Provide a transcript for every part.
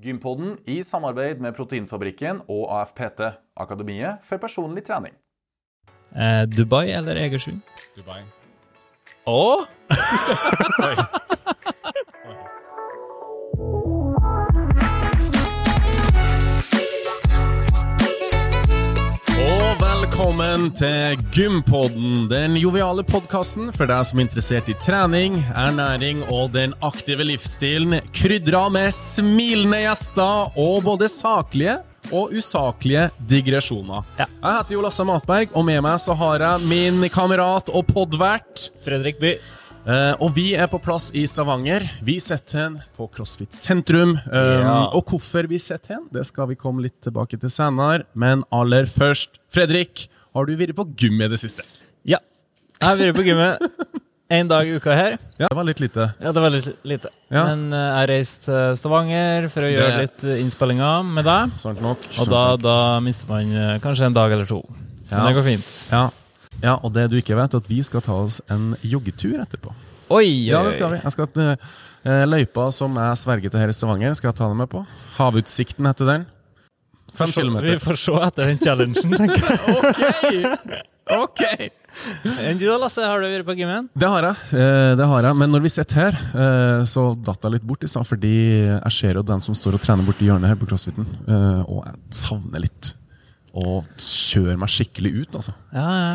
Gympodden i samarbeid med Proteinfabrikken og AFPT, Akademiet for personlig trening. Eh, Dubai eller Egersund? Dubai. Å? velkommen til Gympodden, den joviale podkasten for deg som er interessert i trening, ernæring og den aktive livsstilen, krydra med smilende gjester og både saklige og usaklige digresjoner. Ja. Jeg heter Jo Lasse Matberg, og med meg så har jeg min kamerat og podvert Fredrik By. Eh, og vi er på plass i Stavanger. Vi setter hen på CrossFit sentrum. Um, Ja. Og hvorfor vi setter hen, det skal vi komme litt tilbake til senere. Men aller først, Fredrik, har du vært på gym i det siste? Ja. Jeg har vært på gymmet én dag i uka her. Ja, det var litt lite. Ja, det var litt lite. Ja. Men uh, jeg reiste til Stavanger for å gjøre Det- litt eh, innspillinger med deg. Sant nok. Og da, da mister man uh, kanskje en dag eller to. Ja. Men det går fint. Ja. Ja, og det du ikke vet, er at vi skal ta oss en joggetur etterpå. Oi! Ja, det skal vi. Jeg skal til eh, løypa som jeg sverget til her i Stavanger, skal jeg ta deg med på. Havutsikten heter den. Fem Vi kilometer. får se etter den challengen, tenker jeg. Ok! Ok! Enn du da, Lasse? Har du vært på gymmen? Det har jeg. eh, det har jeg. Men når vi sitter her, eh, så datt jeg litt bort i stad, fordi jeg ser jo dem som står og trener borti hjørnet her på crossfiten, eh, og jeg savner litt å kjøre meg skikkelig ut, altså. Ja, ja.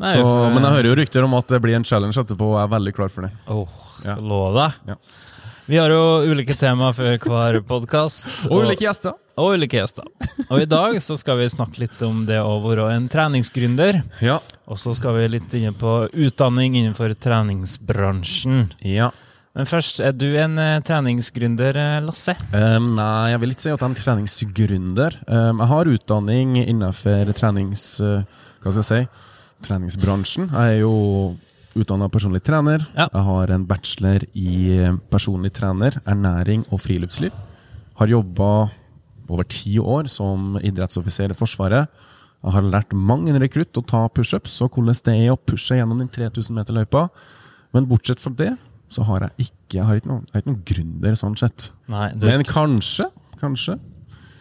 Nei, Så, for- men jeg hører jo rykter om at det blir en challenge etterpå, og jeg er veldig klar for det. Åh, skal Ja. love deg. Ja. Vi har jo ulike tema for hver podkast. Og ulike gjester. og ulike gjester. Og i dag så skal vi snakke litt om det å være en treningsgründer. Ja. Og så skal vi litt inne på utdanning innenfor treningsbransjen. ja. Men først, er du en eh, treningsgründer, eh, Lasse? Um, nei, jeg vil ikke si at jeg er en treningsgründer. Um, jeg har utdanning innenfor trenings... uh, hva skal jeg si? Treningsbransjen. Jeg er jo utdanna personlig trener. Ja. Jeg har en bachelor i eh, personlig trener, ernæring og friluftsliv. Har jobba over ti år som idrettsoffiser i Forsvaret. Jeg har lært mang en rekrutt å ta pushups og hvordan det er å pushe gjennom den 3000 meter løypa. Men bortsett fra det så har jeg ikke Jeg har ikke noen, jeg ikke noen gründer sånn sett. Nei, du, Men kanskje, kanskje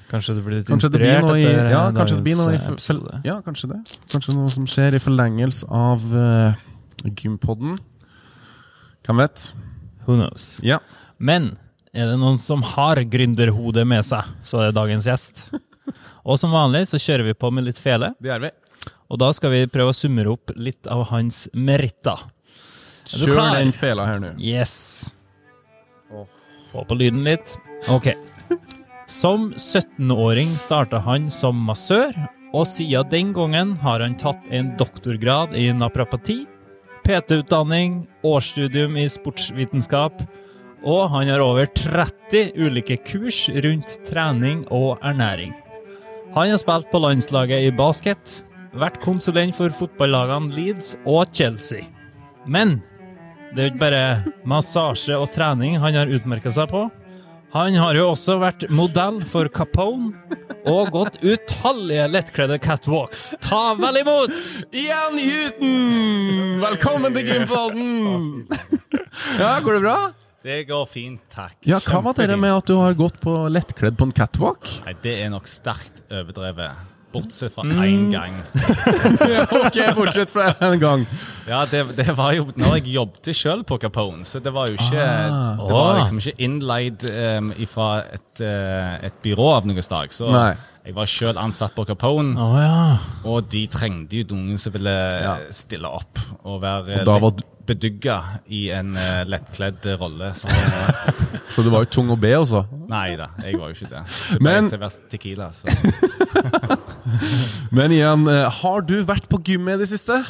kanskje du blir litt Kanskje det blir inspirert noe etter eh, ja, kanskje det blir noe i eh, episode? Ja, kanskje det. Kanskje noe som skjer i forlengelse av uh, gympodden. Hvem vet? Who knows? Ja. Men er det noen som har gründerhodet med seg, så er det dagens gjest. Og som vanlig så kjører vi på med litt fele, Det gjør vi. og da skal vi prøve å summere opp litt av hans meritter. Er Kjør den fela her nå. Yes. Få på lyden litt. Ok. Som 17-åring starta han som massør, og siden den gangen har han tatt en doktorgrad i naprapati, PT-utdanning, årsstudium i sportsvitenskap, og han har over 30 ulike kurs rundt trening og ernæring. Han har spilt på landslaget i basket, vært konsulent for fotballagene Leeds og Chelsea. Men det er jo ikke bare massasje og trening han har utmerka seg på. Han har jo også vært modell for Capone og gått utallige lettkledde catwalks. Ta vel imot! Igjen Huten! Velkommen til gympodden! Ja, går det bra? Det går fint, takk. Ja, Hva var det med at du har gått på lettkledd på en catwalk? Nei, Det er nok sterkt overdrevet. Bortsett fra Mm. én gang. ok, bortsett fra en gang. Ja, det, det var jo når jeg jobbet sjøl på Capone, så det var jo ikke Ah. Det var liksom ikke innleid um, fra et, uh, et byrå av noe slag. Så Nei. jeg var sjøl ansatt på Capone, oh, ja. og de trengte jo noen som ville Ja. stille opp og være Og var bedugga i en uh, lettkledd rolle. Så Så du var jo tung å be, altså? nei da, jeg var jo ikke det. Det Men- servert Tequila, så Men igjen, eh, har du vært på gymmet i det siste?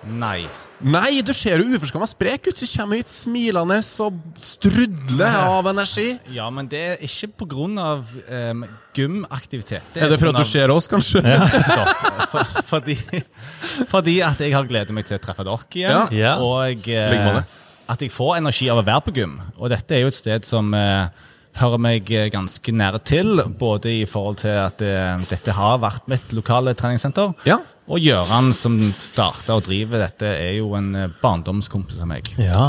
nei. Nei, du ser jo uforskamma sprek ut. Du kommer hit smilende og strudler av energi. Ja, men det er ikke på grunn av um, gymaktivitet. Er det for at du ser oss, kanskje? for, fordi, fordi at jeg har gledet meg til å treffe dere igjen. Ja. Og eh, at jeg får energi av å være på gym. Og dette er jo et sted som eh, hører meg eh, ganske nære til. Både i forhold til at det, dette har vært mitt lokale treningssenter. Ja. Og Gøran, som starta og driver dette, er jo en eh, barndomskompis av meg. Ja.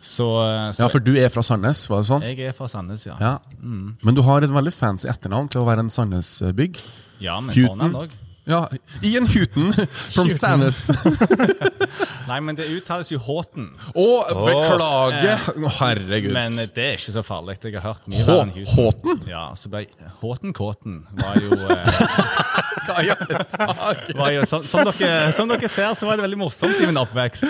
Så, eh, så Ja, for du er fra Sandnes, var det sånn? jeg er fra Sandnes, ja. Ja. Men du har et veldig fancy etternavn til å være en Sandnes-bygg. Ja, men fornavn òg. Ja, Ian Huten from Sandnes. Nei, men det uttales jo Håten. Å, beklager! Å, Herregud. Men eh, det er ikke så farlig. Jeg har hørt mye Hå- Håten? Ja, så ble Håten Kåten var jo, eh, Hva i alle dager? som, som, dere, som dere ser, så var det veldig morsomt i min oppvekst.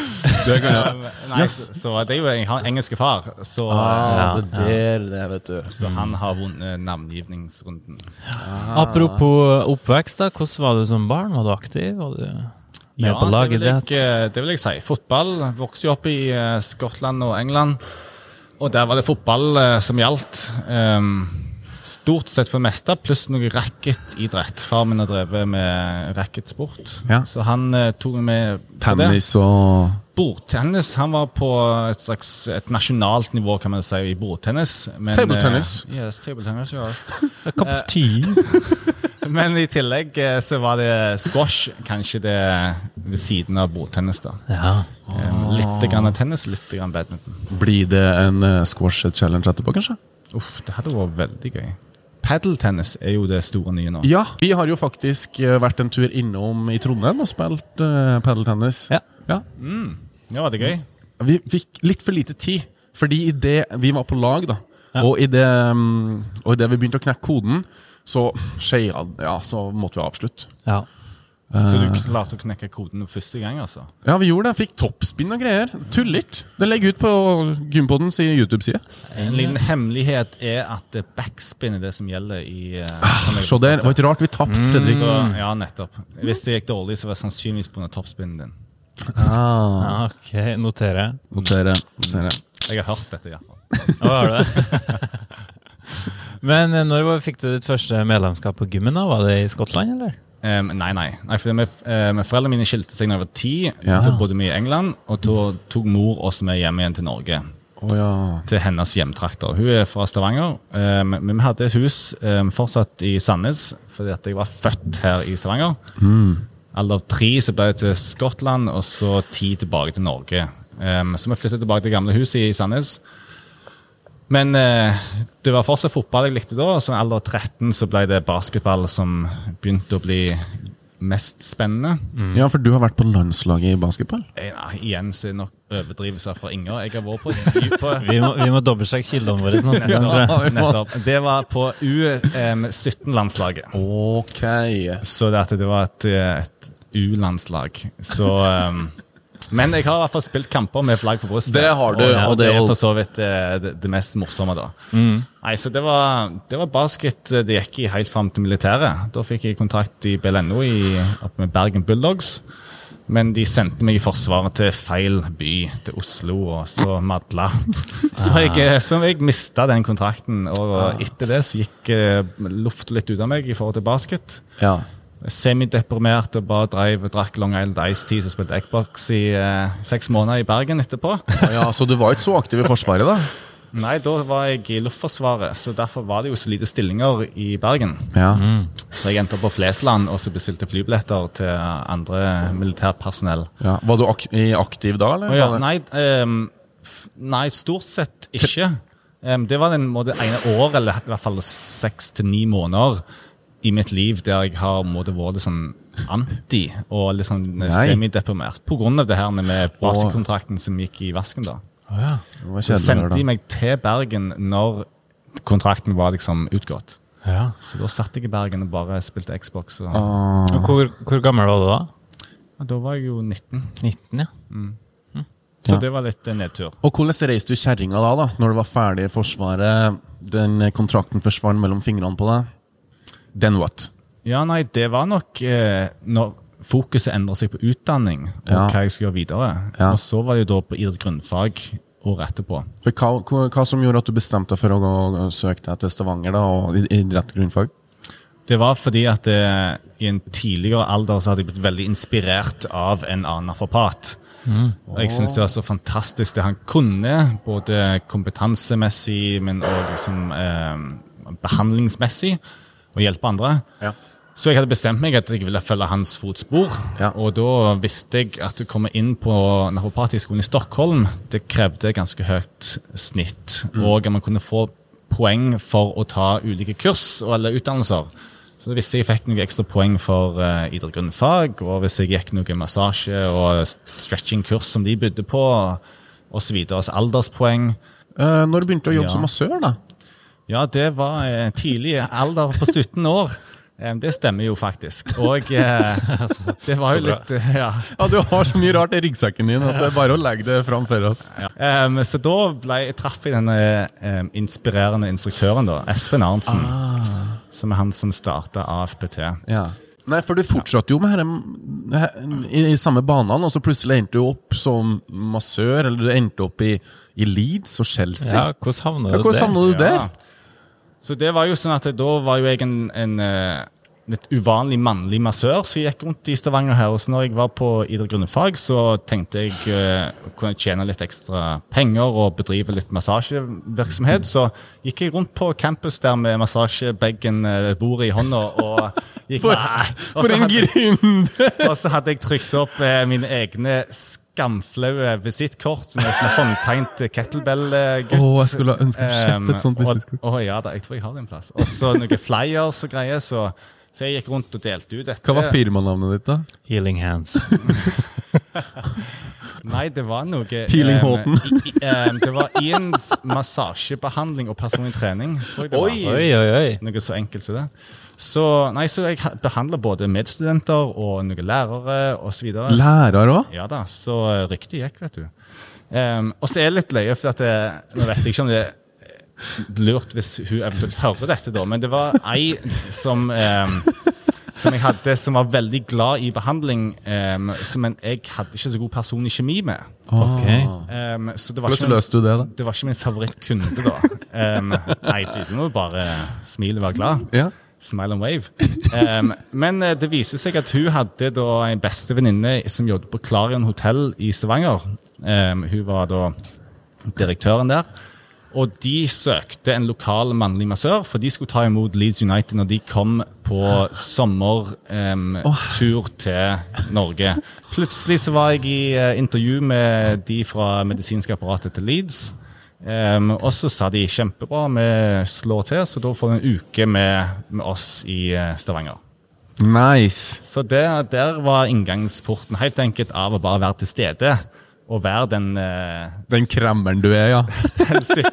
Det kan jeg. Um, Nei, så, så det er jo Jeg har en engelske far, så, Ah, det er det vet du. så han har vunnet navngivningsrunden. Apropos oppvekst, da. Hvordan var du som barn? Var du aktiv? Var du med på det vil, jeg, eh, det vil jeg si. Fotball. Vokste jo opp i eh, Skottland og England. Og der var det fotball eh, som gjaldt. Um, stort sett for det meste, pluss noe racketidrett. Far min har drevet med racketsport, Ja. så han eh, tok med. Tennis og Bordtennis. Han var på et slags et nasjonalt nivå, kan man si, i bordtennis. Men, Table tennis. eh, yes, table ja. A cup of tea? Men i tillegg eh, så var det squash, kanskje det ved siden av bordtennis. da. Ja. Um, litt grann tennis, litt grann badminton. Blir det en eh, squash challenge etterpå, kanskje? Uff, det hadde vært veldig gøy. Padeltennis er jo det store nye nå. Ja. Vi har jo faktisk eh, vært en tur innom i Trondheim og spilt uh, padeltennis. Ja. ja. Ja, var det gøy? Vi fikk litt for lite tid, fordi i det vi var på lag, da, og i det, mm, og i det vi begynte å knekke koden, så skeia Ja, så måtte vi avslutte. ja. Så Eh. du klarte å knekke koden første gang, altså? Ja, vi gjorde det. Fikk toppspinn og greier. Tullert! Det legger ut på Gympodens YouTube-side. En liten hemmelighet er at backspin er det som gjelder i eh, som jeg det var ikke rart vi tapte, Fredrik. Så, ja, nettopp. Hvis det gikk dårlig, så var det sannsynligvis pga. toppspinnen din. Ah, Ok, noterer jeg. notere, notere. Jeg har hørt dette, iallfall. Hva var det? Men eh, når fikk du ditt første medlemskap på gymmen? da? Var det i Skottland, eller? Um, nei, nei. nei for med, uh, med Foreldrene mine skilte seg da jeg var ti. Ja. Da bodde vi i England, og da tok mor oss med hjem igjen til Norge. Oh, ja. Til hennes hjemtrakter. Hun er fra Stavanger, um, men vi hadde et hus um, fortsatt i Sandnes fordi at jeg var født her i Stavanger. Alder tre så ble jeg til Skottland, og så ti tilbake til Norge. Så vi flyttet tilbake til gamle huset i Sandnes. Men eh, det var fortsatt fotball jeg likte da. og som alder 13 så ble det basketball som begynte å bli mest spennende. ja, for du har vært på landslaget i basketball? Eh, nei, igjen så er det nok overdrivelser fra Inger. Jeg har vært på, på Vi må, vi må dobbeltsjekke kildene våre. Sånn, nettopp. Nettopp. Det var på U17-landslaget. Ok. Så det, at det var et, et U-landslag. Så um, Men jeg har i hvert fall spilt kamper med flagg på brystet. Det har du, og, og det er for så vidt eh, det, det mest morsomme, da. Nei, så det var, det var basket det gikk i helt fram til militæret. Da fikk jeg kontrakt i BLNO i, oppe med Bergen Bulldogs. Men de sendte meg i Forsvaret til feil by, til Oslo, og så Madla. Så jeg, eh, så jeg mista den kontrakten, og etter det så gikk eh, lufta litt ut av meg i forhold til basket Ja. Semideprimert og bare drev og drakk Long Island Ice Tea og spilte Xbox i eh, seks måneder i Bergen etterpå. ja, Så du var ikke så aktiv i Forsvaret, da? Nei, da var jeg i Luftforsvaret, så derfor var det jo så lite stillinger i Bergen. Ja. Så jeg endte opp på Flesland og så bestilte flybilletter til andre militærpersonell. ja. Var du ak i aktiv da, eller? Ja, nei, ehm, f- nei, stort sett ikke. Um, det var den måte, ene år, eller i hvert fall seks til ni måneder i mitt liv der jeg har vært litt sånn anti og litt sånn semideprimert. Av det her med basketkontrakten som gikk i vasken. da. Oh, ja. Så sendte de meg til Bergen når kontrakten var liksom utgått. Ja. Så da satt jeg i Bergen og bare spilte Xbox. Og, Oh. Og Hvor, hvor gammel var du da? da var jeg jo 19, 19, ja. så Ja. det var litt eh, nedtur. Og hvordan reiste du kjerringa da, da? Når du var ferdig i Forsvaret, den kontrakten forsvant mellom fingrene på deg? Then what? Ja, nei, det var nok eh, når fokuset endret seg på utdanning og Ja. hva jeg skulle gjøre videre. Ja. Og så var det jo da på idrett grunnfag året etterpå. For hva, hva, hva som gjorde at du bestemte deg for å gå og søke deg til Stavanger da, og idrett grunnfag? Det var fordi at eh, i en tidligere alder så hadde jeg blitt veldig inspirert av en annen naprapat. Og jeg syns det var så fantastisk det han kunne, både kompetansemessig, men òg liksom, eh, behandlingsmessig, å hjelpe andre. Ja. Så jeg hadde bestemt meg at jeg ville følge hans fotspor. Ja. Og da visste jeg at å komme inn på naprapathøgskolen i Stockholm, det krevde ganske høyt snitt. Og at man kunne få poeng for å ta ulike kurs eller utdannelser. Så visste jeg fikk noen ekstra poeng for uh, idrett grunnfag, og hvis jeg gikk noe massasje og stretching-kurs som de bydde på, osv. Altså alderspoeng. Uh, når begynte å jobbe Ja. som massør, da? Ja, det var eh, tidlig alder på 17 år. Eh, det stemmer jo faktisk. Og eh, det var jo litt eh, Ja. Ja, Du har så mye rart i ryggsekken din at det er bare å legge det fram for oss. ja. Um, så da ble, jeg traff jeg denne um, inspirerende instruktøren, da, Espen Arntzen. Som er han som starta AFPT. Ja. Nei, for du fortsatte jo med her i, i samme banene, og så plutselig endte du opp som massør, eller du endte opp i, i Leeds og Chelsea. Ja, hvordan havna Ja, du havna du der? Så det var jo sånn at da var jo jeg en, en eh, litt uvanlig mannlig massør som gikk rundt i Stavanger her. Og så når jeg var på idrettsgrunnfag, så tenkte jeg uh, kunne tjene litt ekstra penger og bedrive litt massasjevirksomhet. Så gikk jeg rundt på campus der med massasjebagen, uh, bordet i hånda, og gikk For, for en hadde- og så hadde jeg trykt opp uh, mine egne skamflaue visittkort med sånn håndtegnet kettlebell-gutt. Oh, jeg skulle ha ønsket jeg sett et sånt Um, visittkort. Å ja da, jeg tror jeg har det en plass. Og så noen flyers og greier. Så, så jeg gikk rundt og delte ut dette. Hva var firmanavnet ditt, da? Healing hands. Nei, det var noe Healing um, Horton. i- i- um, Det var Ians massasjebehandling og personlig trening. Tror jeg det var. Oi, oi, oi. Noe så enkelt som det. Så, nei, så jeg behandla både medstudenter og noen lærere osv. Lærer òg? Ja da, så uh, ryktet gikk, vet du. Um, og så er det litt løye, for at det, nå vet jeg ikke om det er lurt hvis hun eventuelt hører dette, da, men det var ei som um, som jeg hadde, som var veldig glad i behandling, um, som en, jeg hadde ikke så god personlig kjemi med. Okay. Um, så det var, Hvordan ikke min, løste du det, da? det var ikke min favorittkunde, da. Um, nei, du må bare smile og være glad. Ja. Smile and wave. Um, men eh, det viser seg at hun hadde da en beste venninne som jobbet på Clarion hotell i Stavanger. Um, hun var da direktøren der. Og de søkte en lokal mannlig massør, for de skulle ta imot Leeds United når de kom på sommertur til Norge. Plutselig så var jeg i eh, intervju med de fra medisinske apparatet til Leeds. Um, og så sa de kjempebra, vi slår til, så da får du en uke med, med oss i eh, Stavanger. Nice. Så det, der var inngangsporten helt enkelt av å bare være til stede. Og være den, eh, Den kremmeren du er, ja. den 17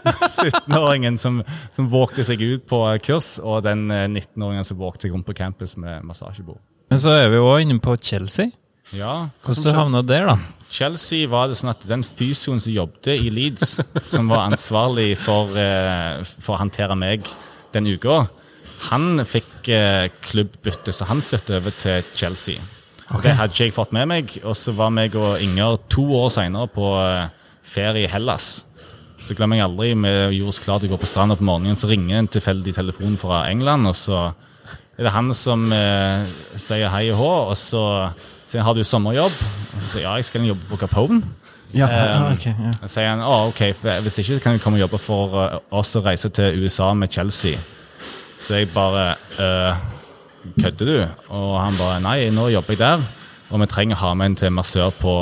17-åringen som, som vågte seg ut på kurs, og den eh, 19-åringen som vågte seg rundt på campus med massasjebord. Men så er vi jo også inne på Chelsea. Ja, Hvordan du havna der, da? Chelsea var det sånn at den fysioen som jobbet i Leeds, som var ansvarlig for, eh, for å håndtere meg den uka, han fikk eh, klubbbytte, så han flyttet over til Chelsea. Det hadde ikke jeg fått med meg. Og så var meg og Inger to år seinere på eh, ferie i Hellas. Så glemmer jeg aldri. Vi gjorde oss klar til å gå på stranda på morgenen, så ringer en tilfeldig telefon fra England, og så er det han som eh, sier hei og hå, og så sier han har du sommerjobb? Og så sier han, ja, jeg skal jobbe på Capone. ja. Um, ok, ja. Sier han å, ok, hvis ikke kan du komme og jobbe for uh, oss og reise til USA med Chelsea. Så jeg bare øh, Kødder du? Og han bare nei, nå jobber jeg der, og vi trenger å ha med en til massør på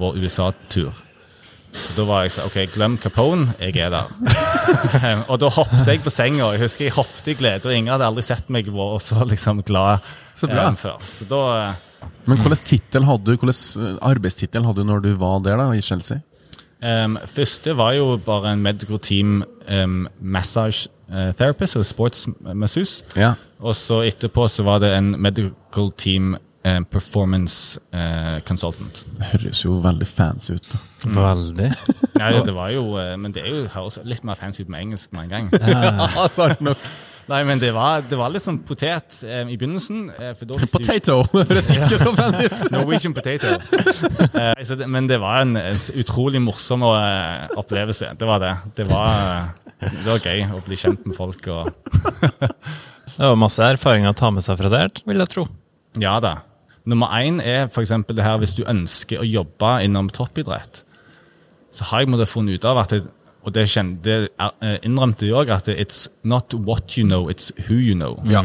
vår USA-tur. Så da var jeg sånn OK, glem Capone, jeg er der. og da hoppet jeg på senga. Jeg husker jeg hoppet i glede, og ingen hadde aldri sett meg vært så liksom glad Så bra. eh, før. Så da eh, Men hvilken eh, arbeidstittel hadde du når du var der, da, i Chelsea? Um, første var jo bare en medical team um, massage therapist, eller sportsmassus. Ja. Og så etterpå så var det en medical team eh, performance eh, consultant. Det høres jo veldig fancy ut. da. Veldig. Ja, det var jo, eh, men det er jo, høres litt mer fancy ut med engelsk med en gang. Ja, sant nok. Nei, men det var, det var litt sånn potet um, i begynnelsen. Uh, for det du ikke- Potato! Så fancy ut. Norwegian potato. Uh, så det, men det var en, en utrolig morsom eh, opplevelse. Det var det. Det var, eh, det var gøy å bli kjent med folk. og Det var masse erfaringer å ta med seg fra der, vil jeg tro. Ja da. Nummer én er for eksempel det her hvis du ønsker å jobbe innom toppidrett. Så har jeg måttet funnet ut av at det, og det, kjente, det eh, innrømte jeg òg, at it's not what you know, it's who you know. Ja.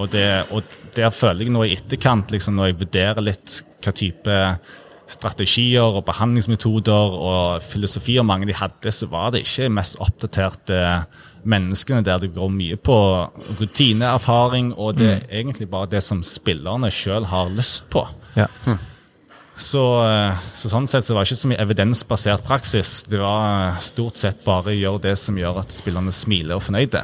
Og, det, og der føler jeg nå i etterkant, liksom, når jeg vurderer litt hva type strategier og behandlingsmetoder og filosofier mange de hadde, så var det ikke mest oppdaterte menneskene der det går mye på rutineerfaring, og det er egentlig bare det som spillerne sjøl har lyst på. Ja. Så, eh, så sånn sett så var det ikke så mye evidensbasert praksis. Det var eh, stort sett bare gjøre det som gjør at spillerne smiler og er fornøyde.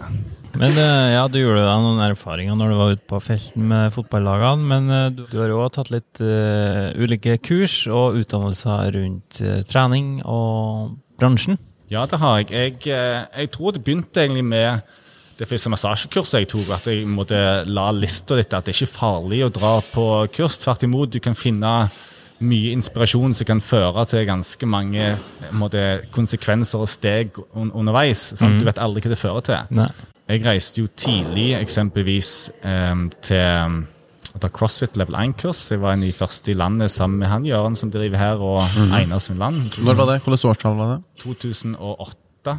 Men eh, ja, du gjorde deg noen erfaringer når du var ute på felten med fotballagene, men eh, du, du har jo tatt litt uh, ulike kurs og utdannelser rundt uh, trening og bransjen. Ja, det har jeg. Jeg, jeg tror det begynte egentlig med det første massasjekurset jeg tok, at jeg måtte la lista litt, at det er ikke farlig å dra på kurs. Tvert imot, du kan finne mye inspirasjon som kan føre til ganske mange måtte, konsekvenser og steg un underveis. Sant? Du vet aldri hva det fører til. Nei. Jeg reiste jo tidlig eksempelvis eh, til å ta CrossFit level 1-kurs. Jeg var en av de første i landet sammen med han Jøren som driver her, og Einar land Når var det? Hvilket årstall var det? 2008.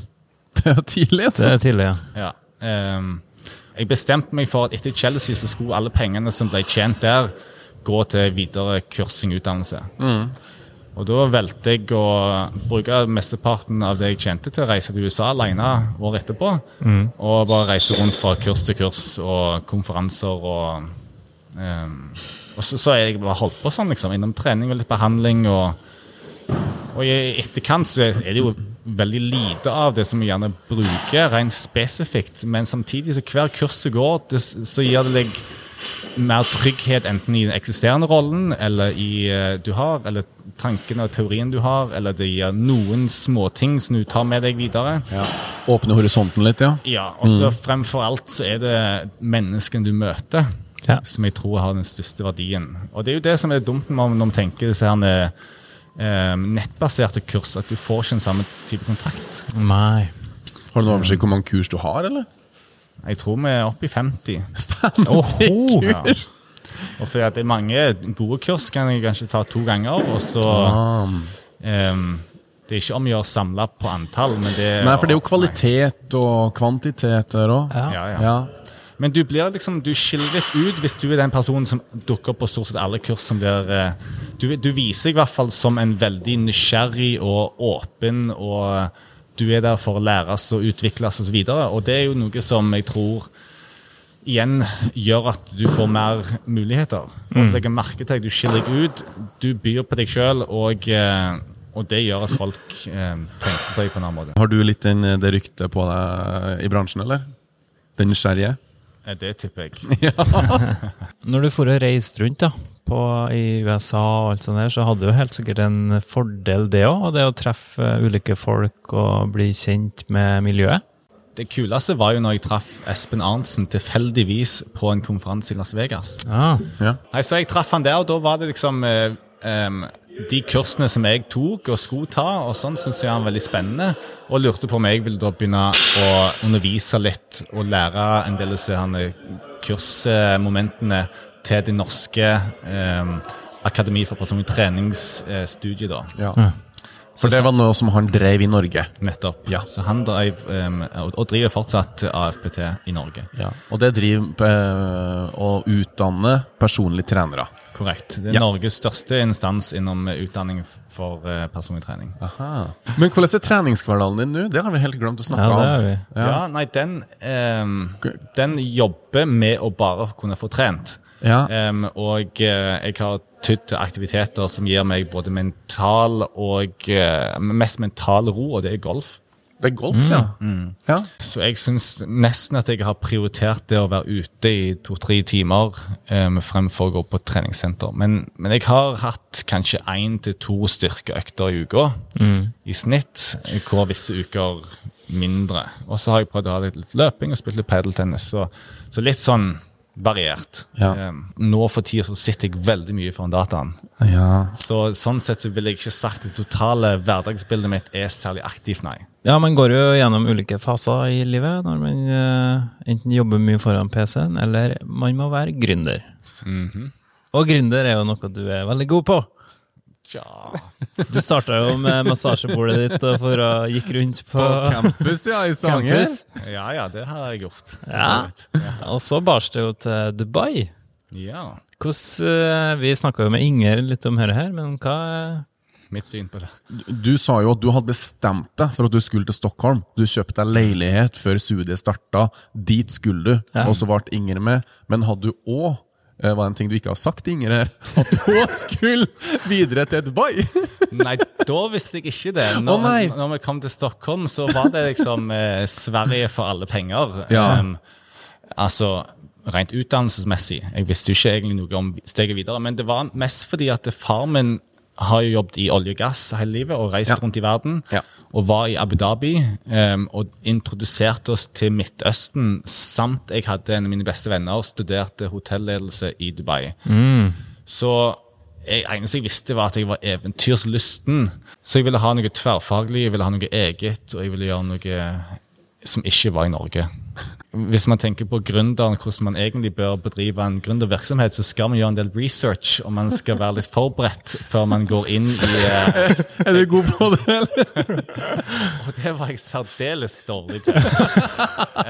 Det er tidlig, Det altså. er tidlig, ja. Ja. Um, jeg bestemte meg for at etter Chelsea så skulle alle pengene som ble tjent der, gå til videre kursing utdannelse. Og da valgte jeg å bruke mesteparten av det jeg tjente til å reise til USA alene året etterpå. Og bare reise rundt fra kurs til kurs og konferanser og um, Og så, så har jeg bare holdt på sånn, liksom. Innom trening og litt behandling og og i etterkant så er det jo veldig lite av det som vi gjerne bruker rent spesifikt, men samtidig så hver kurs du går, det, så gir det deg mer trygghet enten i den eksisterende rollen eller i eh, du har, eller tankene og teorien du har, eller det gir noen småting som du tar med deg videre. Åpne horisonten litt, ja. Ja, og så fremfor alt så er det menneskene du møter, Ja. som jeg tror har den største verdien. Og det er jo det som er dumt når man tenker disse her eh, nettbaserte kurs, at du får ikke den samme type kontrakt. Nei. Har du noen oversikt hvor mange kurs du har, eller? Jeg tror vi er oppe i 50. Oho! Ja. Og fordi at det er mange gode kurs kan jeg kanskje ta to ganger, og så um, Det er ikke om å gjøre samla på antall, men det Nei, for det er jo kvalitet og kvantitet der òg. Ja. Ja, ja. Ja. Men du blir liksom, du skiller litt ut hvis du er den personen som dukker opp på stort sett alle kurs som blir eh, du, du viser deg i hvert fall som en veldig nysgjerrig og åpen, og du er der for å læres og utvikles osv. Og, så videre, og det er jo noe som jeg tror igjen gjør at du får mer muligheter. Folk legger merke til deg, du skiller deg ut, du byr på deg sjøl, og, eh, og det gjør at folk eh, tenker på deg på en annen måte. Har du litt den, det ryktet på deg i bransjen, eller? Den nysgjerrige? Eh, Det tipper jeg. Når du for og reiste rundt da, på, i USA, og alt sånt der, så hadde du helt sikkert en fordel, det òg. Det å treffe eh, ulike folk og bli kjent med miljøet. Det kuleste var jo når jeg traff Espen Arntzen tilfeldigvis på en konferanse i Las Vegas. Ah, Ja. Nei, så jeg traff han der, og da var det liksom eh, em, De kursene som jeg tok og skulle ta, og sånn syntes jeg han var veldig spennende. Og lurte på om jeg ville da begynne å undervise litt og lære en del av disse kursmomentene til det norske eh, Akademi for personlig treningsstudiet, da. Ja. For det var noe som han drev i Norge. Nettopp. Ja. Så han drev, um, og, og driver fortsatt AFPT i Norge. Ja. Og det driver eh, å utdanne personlige trenere. Korrekt. Det er Ja. Norges største instans innom utdanning for eh, personlig trening. Men hvordan er treningshverdagen din nå? Det har vi helt glemt å snakke Ja, om. Ja. Ja, nei, den, um, den jobber med å bare kunne få trent. Ja. Ehm, og eh, jeg har tydd til aktiviteter som gir meg både mental og eh, mest mental ro, og det er golf. Det er golf, ja. ja. Så jeg syns nesten at jeg har prioritert det å være ute i to-tre timer um, fremfor å gå på treningssenter. Men, men jeg har hatt kanskje én til to styrkeøkter i uka i snitt, hvor visse uker mindre. Og så har jeg prøvd å ha litt, litt løping og spilt litt padeltennis. Så, så litt sånn variert. Ja. Um, nå for tida så sitter jeg veldig mye foran dataen. ja. Så sånn sett så vil jeg ikke sagt det totale hverdagsbildet mitt er særlig aktivt, nei. Ja, man går jo gjennom ulike faser i livet når man uh, enten jobber mye foran PC-en, eller man må være gründer. Og gründer er jo noe du er veldig god på. Ja. Du starta jo med massasjebordet ditt og for å gikk rundt på, På campus, ja, i Stavanger. campus. ja ja, det har jeg gjort. Ja. Ja. Og så bars det jo til Dubai. ja. Hvordan, eh, vi snakka jo med Inger litt om dette her, men hva Mitt syn på det. Du sa jo at du hadde bestemt deg for at du skulle til Stockholm. Du kjøpte deg leilighet før studiet starta. Dit skulle du, Ja. og så ble Inger med. Men hadde du òg var det en ting du ikke har sagt til Inger her? At hun skulle videre til Dubai? Nei, da visste jeg ikke det. Når, oh, når vi kom til Stockholm, så var det liksom eh, Sverige for alle penger. Ja. Um, altså rent utdannelsesmessig. Jeg visste jo ikke egentlig noe om steget videre, men det var mest fordi at far min har jo jobbet i olje og gass hele livet og reist Ja. rundt i verden. Ja. Og var i Abu Dhabi um, og introduserte oss til Midtøsten. Samt jeg hadde en av mine beste venner studerte hotelledelse i Dubai. Så jeg, eneste jeg visste, var at jeg var eventyrslysten. Så jeg ville ha noe tverrfaglig, jeg ville ha noe eget, og jeg ville gjøre noe som ikke var i Norge. Hvis man tenker på gründeren, hvordan man egentlig bør bedrive en gründervirksomhet, så skal man gjøre en del research, og man skal være litt forberedt før man går inn i uh, Er du god på det, eller? Og det var jeg særdeles dårlig til.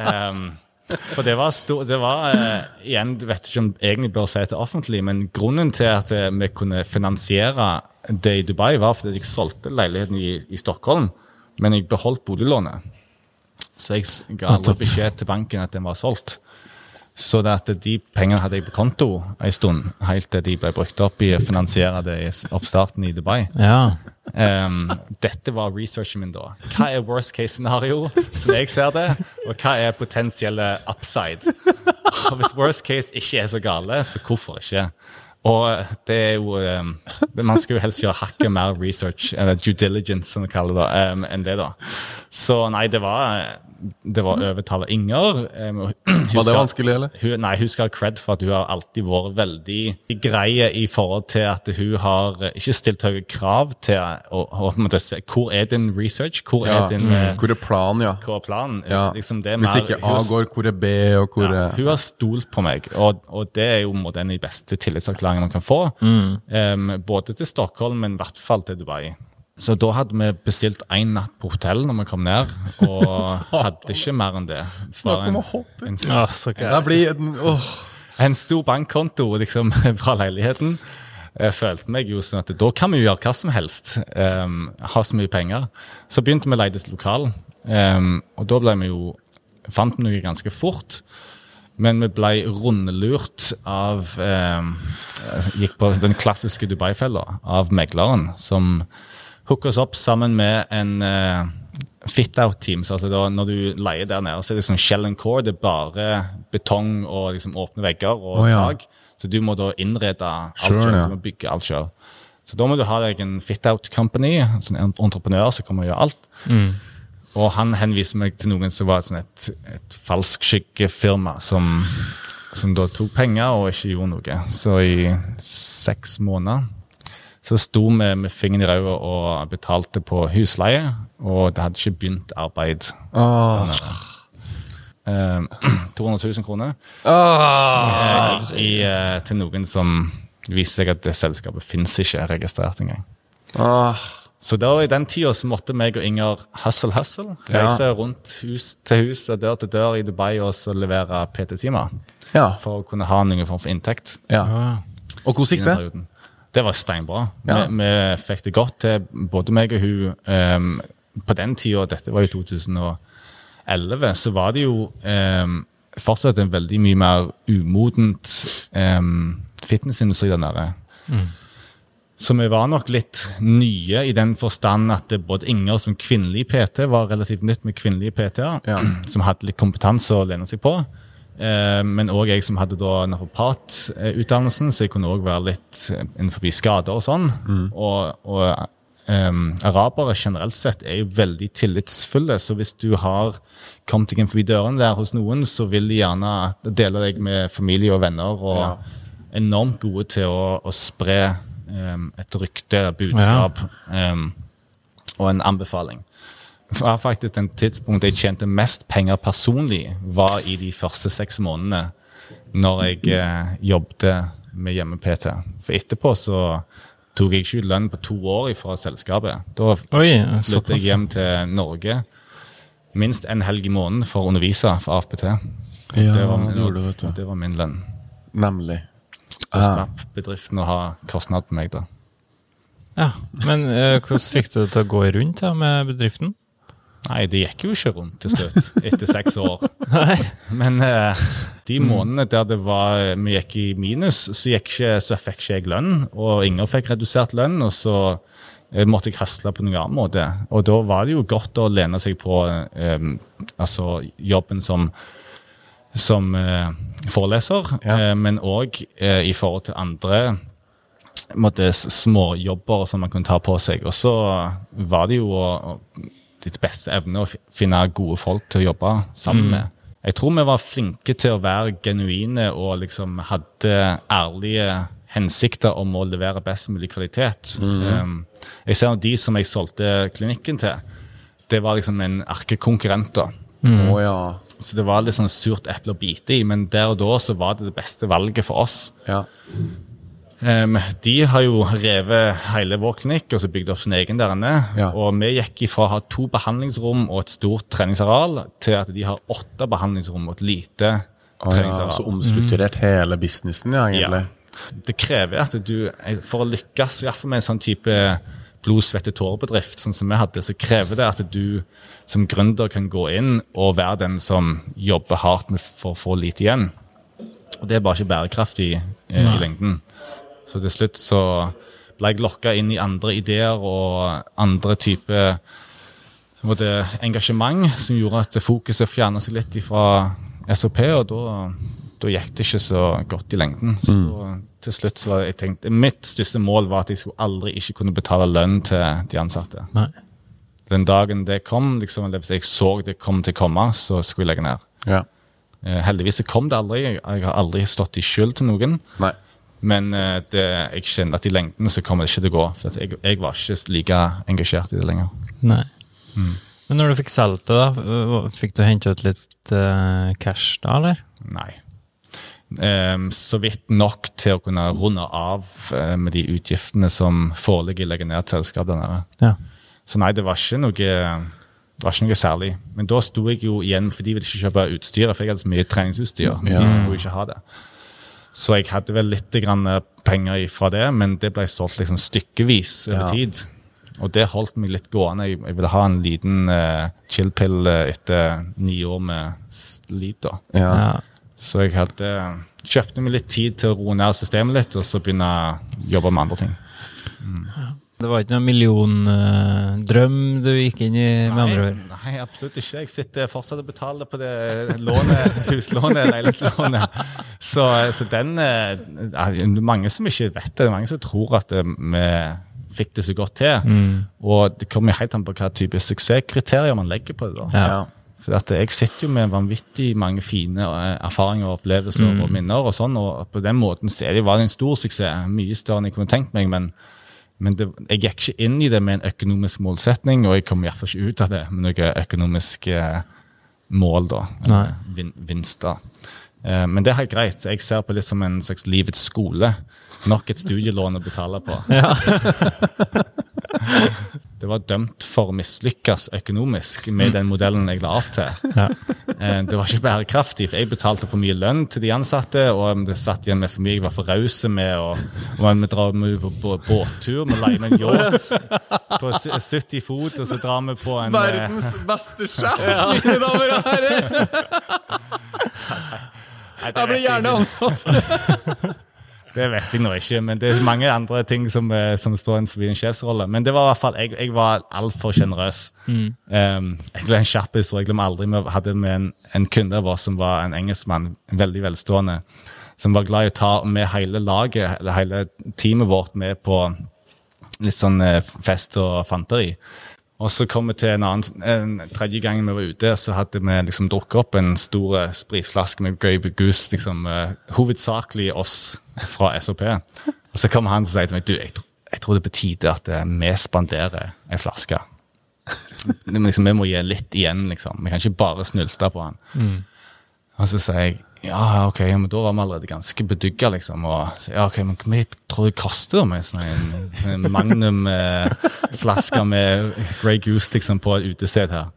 um, for det var, stor, det var uh, igjen, vet ikke om jeg egentlig bør si det offentlig, men grunnen til at eh, vi kunne finansiere det i Dubai, var fordi jeg solgte leiligheten i, i Stockholm, men jeg beholdt boliglånet. Så jeg ga aldri beskjed til banken at den var solgt. Så det at de pengene hadde jeg på konto en stund, helt til de ble brukt opp i å finansiere det i oppstarten i Dubai. Ja. Um, dette var researchen min da. Hva er worst case scenario, som jeg ser det, og hva er potensielle upside? Og hvis worst case ikke er så gale, så hvorfor ikke? Og det er jo um, Man skal jo helst gjøre hakket mer research, eller due diligence, som vi kaller det, um, enn det, da. Så nei, det var det var overtale Inger. Um, hun Var det vanskelig, eller? hun, nei, hun skal ha cred for at hun har alltid vært veldig grei i forhold til at hun har eh, ikke stilt høye krav til å, å se hvor er din research, hvor Ja. er din mm. Hvor er planen, ja? Hvor er planen. ja. Liksom, det er Hvis ikke A går, hvor er B, og hvor ja, er hun har stolt på meg, og, og det er jo en av de beste tillitserklæringene man kan få. Em, både til Stockholm, men i hvert fall til Dubai. Så da hadde vi bestilt én natt på hotell når vi kom ned, og hadde ikke mer enn det. Snakk om Bare å hoppe. en, Ja, så Det blir en- en stor bankkonto liksom, fra leiligheten. Jeg følte meg jo sånn at da kan vi jo gjøre hva som helst. Um, ha så mye penger. Så begynte vi å leie et lokal, um, og da ble vi jo fant vi noe ganske fort. Men vi ble rundelurt av um, Gikk på den klassiske Dubai-fella av megleren, som hooka oss opp sammen med en uh, fit-out-team. Så altså da, når du leier der nede, så er det sånn shell and core. Det er bare betong og liksom åpne vegger og oh, ja. tak. Så du må da innrede alt Selv, selv. ja. Du må bygge alt selv. Så da må du ha deg en fit-out company, altså en entreprenør som kommer og gjør alt. Og han henviser meg til noen som var et, sånn et, et som, som da tok penger og ikke gjorde noe. Så i seks måneder så sto vi med fingeren i ræva og betalte på husleie, og det hadde ikke begynt arbeid. Oh. Eh, 200 000 kroner oh. i, uh, til noen som viste seg at det selskapet fins ikke registrert engang. Oh. Så da i den tida så måtte meg og Inger hustle hustle. Ja. Reise rundt hus til hus og dør til dør i Dubai og så levere PT-timer. Ja. For å kunne ha noen form for inntekt. ja. Og hvordan gikk det? Det var steinbra. Ja. Vi, vi fikk det godt til, både meg og hun. Um, på den tida, dette var jo 2011, så var det jo um, fortsatt en veldig mye mer umodent um, fitnessindustri der nede. Så vi var nok litt nye i den forstand at det både Inger som kvinnelig PT var relativt nytt med kvinnelige PT-er, Ja. som hadde litt kompetanse å lene seg på. Eh, men òg jeg som hadde da så jeg kunne òg være litt eh, innenfor skader og sånn. Og, og um, arabere generelt sett er jo veldig tillitsfulle, så hvis du har kommet deg inn forbi dørene der hos noen, så vil de gjerne dele deg med familie og venner, og enormt gode til å, å spre um, et rykte, budskap em, og en anbefaling. Det var faktisk den tidspunkt jeg tjente mest penger personlig, var i de første seks månedene når jeg eh, jobbet med hjemme-PT. For etterpå så tok jeg ikke ut lønn på to år fra selskapet. Da flyttet jeg hjem til Norge minst en helg i måneden for å undervise for AFPT. Ja, det, var, det gjorde vet du. det var min lønn. Nemlig. Så slapp bedriften å ha kostnad på meg, da. Ja, Men eh, hvordan fikk du det til å gå rundt da, med bedriften? Nei, det gikk jo ikke rundt til slutt, etter seks år. Men eh, de månedene der det var, vi gikk i minus, så, gikk ikke, så fikk ikke jeg lønn, og Inger fikk redusert lønn, og så eh, måtte jeg høsle på noen annen måte. Og da var det jo godt å lene seg på eh, altså jobben som, som eh, foreleser, Ja. eh, men òg eh, i forhold til andre måtte, småjobber som man kunne ta på seg. Og så var det jo å, ditt beste evne å finne gode folk til å jobbe sammen med. Jeg tror vi var flinke til å være genuine og liksom hadde ærlige hensikter om å levere best mulig kvalitet. Um, jeg ser at de som jeg solgte klinikken til, det var liksom en erkekonkurrent. da. Oh, ja. Så det var litt sånn surt eple å bite i, men der og da så var det det beste valget for oss. ja. Em, de har jo revet hele vår klinikk og så bygd opp sin egen der inne. Ja. Og vi gikk ifra å ha to behandlingsrom og et stort treningsareal til at de har åtte behandlingsrom og et lite ja. treningsareal. Så omstrukturert hele businessen, ja, egentlig. Det krever at du, for å lykkes, i hvert fall med en sånn type blod, svette, tårer-bedrift, sånn som vi hadde, så krever det at du som gründer kan gå inn og være den som jobber hardt for å få lite igjen. Og det er bare ikke bærekraftig eh, i lengden. Så til slutt så ble jeg lokka inn i andre ideer og andre typer engasjement som gjorde at fokuset fjerna seg litt fra SOP, og da, da gikk det ikke så godt i lengden. Så da, til slutt så var jeg tenkte, Mitt største mål var at jeg skulle aldri ikke kunne betale lønn til de ansatte. Nei. Den dagen det kom, liksom, eller hvis jeg så det kom til å komme, så skulle jeg legge ned. Ja. Eh, heldigvis så kom det aldri. Jeg, jeg har aldri stått i skyld til noen. Nei. Men eh, det, jeg kjenner at i lengden så kommer det ikke til å gå. For at jeg, jeg var ikke like engasjert i det lenger. Nei. Men når du fikk solgt det, da, fikk du hente ut litt uh, cash da, eller? Nei. Um, så vidt nok til å kunne runde av uh, med de utgiftene som foreligger i å legge ned et selskap der nede. Ja. Så nei, det var ikke noe det var ikke noe særlig. Men da sto jeg jo igjen, for de ville ikke kjøpe utstyret, for jeg hadde så mye treningsutstyr. Ja. De skulle ikke ha det. Så jeg hadde vel litt grann eh, penger fra det, men det ble solgt liksom stykkevis over Ja. tid. Og det holdt meg litt gående. Jeg, jeg ville ha en liten uh, chill-pill eh, etter ni år med slit. da. Ja. ja. Så jeg hadde, kjøpte meg litt tid til å roe ned systemet litt, og så begynne å jobbe med andre ting. Det var ikke noen milliondrøm du gikk inn i, med andre ord? Nei, absolutt ikke. Jeg sitter fortsatt og betaler på det lånet, huslånet, leilighetslånet. Så, så den eh, er mange som ikke vet det. Det er mange som tror at eh, vi fikk det så godt til. Og det kommer helt an på hva type suksesskriterier man legger på det. da. Ja. For jeg sitter jo med vanvittig mange fine eh, erfaringer og opplevelser og minner. Og sånn, og på den måten så er det, var det en stor suksess. Mye større enn jeg kunne tenkt meg. Men, men det, jeg gikk ikke inn i det med en økonomisk målsetning, og jeg kom iallfall ikke ut av det med noe økonomisk eh, mål, da. Vin, vinst. Eh, men det er helt greit. Jeg ser på litt som en slags livets skole. Nok et studielån å betale på. Ja. Det var dømt for å mislykkes økonomisk med den modellen jeg la opp til. Ja. Eh, Det var ikke bærekraftig, for jeg betalte for mye lønn til de ansatte, og det satt igjen med for mye jeg var for raus med, og, og vi drar med på på båttur, vi leier med en yacht på 70 fot, og så drar vi på en Verdens beste sjef, mine damer og herrer! Jeg blir gjerne ansatt. Det vet jeg nå ikke, men det er mange andre ting som, eh, som står innenfor en sjefsrolle. Men det var i hvert fall, jeg, jeg var altfor sjenerøs. Um, jeg glemmer en kjapp historie. Jeg glemmer aldri vi hadde med en, en kunde av oss som var en engelskmann, veldig velstående, som var glad i å ta med hele laget, hele teamet vårt med på litt sånn eh, fest og fanteri. Og så kom vi til en annen, en tredje gang vi var ute, så hadde vi liksom drukket opp en stor eh, spritflaske med Grey Goose, liksom, uh, hovedsakelig oss fra SOP. Og så kommer han og sier til meg, du, jeg, tro- jeg tror det er på tide at eh, vi spanderer en flaske. Liksom, vi må gi litt igjen, liksom. Vi kan ikke bare snulte på han. Og så sier jeg, Ja, ok, men da var vi allerede ganske bedugga, liksom. Og så, ja, ok, men hva tror du det koster med sånn en, en Magnum-flaske med Grey Goose liksom, på et utested her?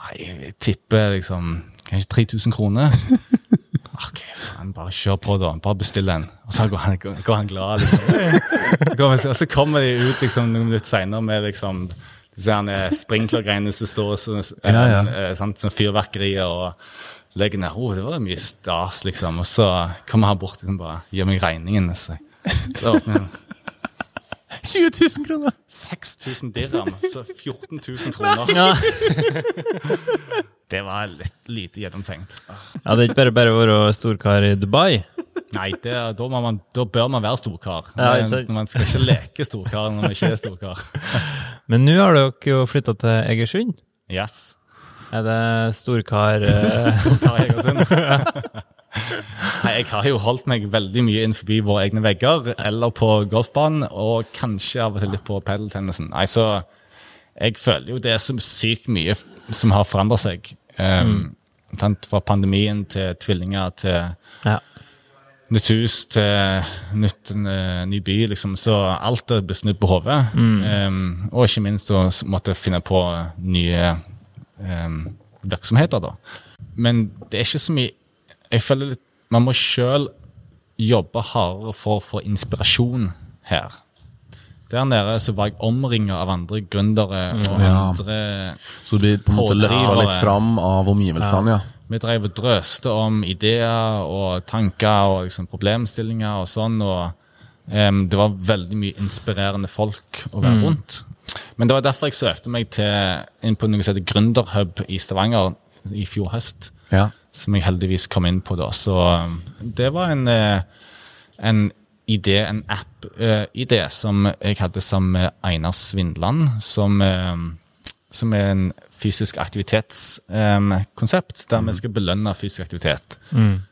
Nei, jeg tipper liksom kanskje 3000 kroner. Ok, faen, bare kjør på, da. Bare bestill den. Og så går han, går han glad, liksom. Og så kommer de ut liksom, noen minutter seinere med liksom disse her sprinklergreiene som står så, Ja, ja. eh, sånn fyrverkerier og legger ned. Oh, det var mye stas, liksom. Og så kommer han bort og liksom, bare gir meg regningen. Så, så åpner han 20 000 kroner! 6000 dirham, så 14 000 kroner. Ja. Det var litt lite gjennomtenkt. ja, det er ikke bare bare å være storkar i Dubai. Nei, det, da, man, da bør man være storkar. Ja, ikke man skal ikke leke storkar når man ikke er storkar. Men nå har dere jo flytta til Egersund. Yes. Er det storkar eh, Storkar Egersund. Nei, jeg har jo holdt meg veldig mye innenfor våre egne vegger, eller på golfbanen, og kanskje av og til litt på padeltennisen. Nei, så jeg føler jo det er så sykt mye som har forandra seg. Um, mm. Fra pandemien til tvillinger til Ja. nytt hus til nytt, eh, ny by, liksom. Så alt er blitt snudd på hodet. Um, og ikke minst å måtte finne på nye virksomheter, da. Men det er ikke så mye Jeg føler litt Man må sjøl jobbe hardere for å få inspirasjon her. Der nede så var jeg omringa av andre gründere og Ja. andre Så du blir på en måte løfta litt fram av omgivelsene, ja. vi drev og drøste om ideer og tanker og liksom problemstillinger og sånn. og um, Det var veldig mye inspirerende folk å være rundt. Men det var derfor jeg søkte meg til, inn på noe som heter Gründerhub i Stavanger i fjor høst. ja. Som jeg heldigvis kom inn på da. Så det var en, eh, en idé, en app-idé, som jeg hadde sammen med Einar Svindland, som, eh, som er en fysisk aktivitetskonsept, der vi skal belønne fysisk aktivitet.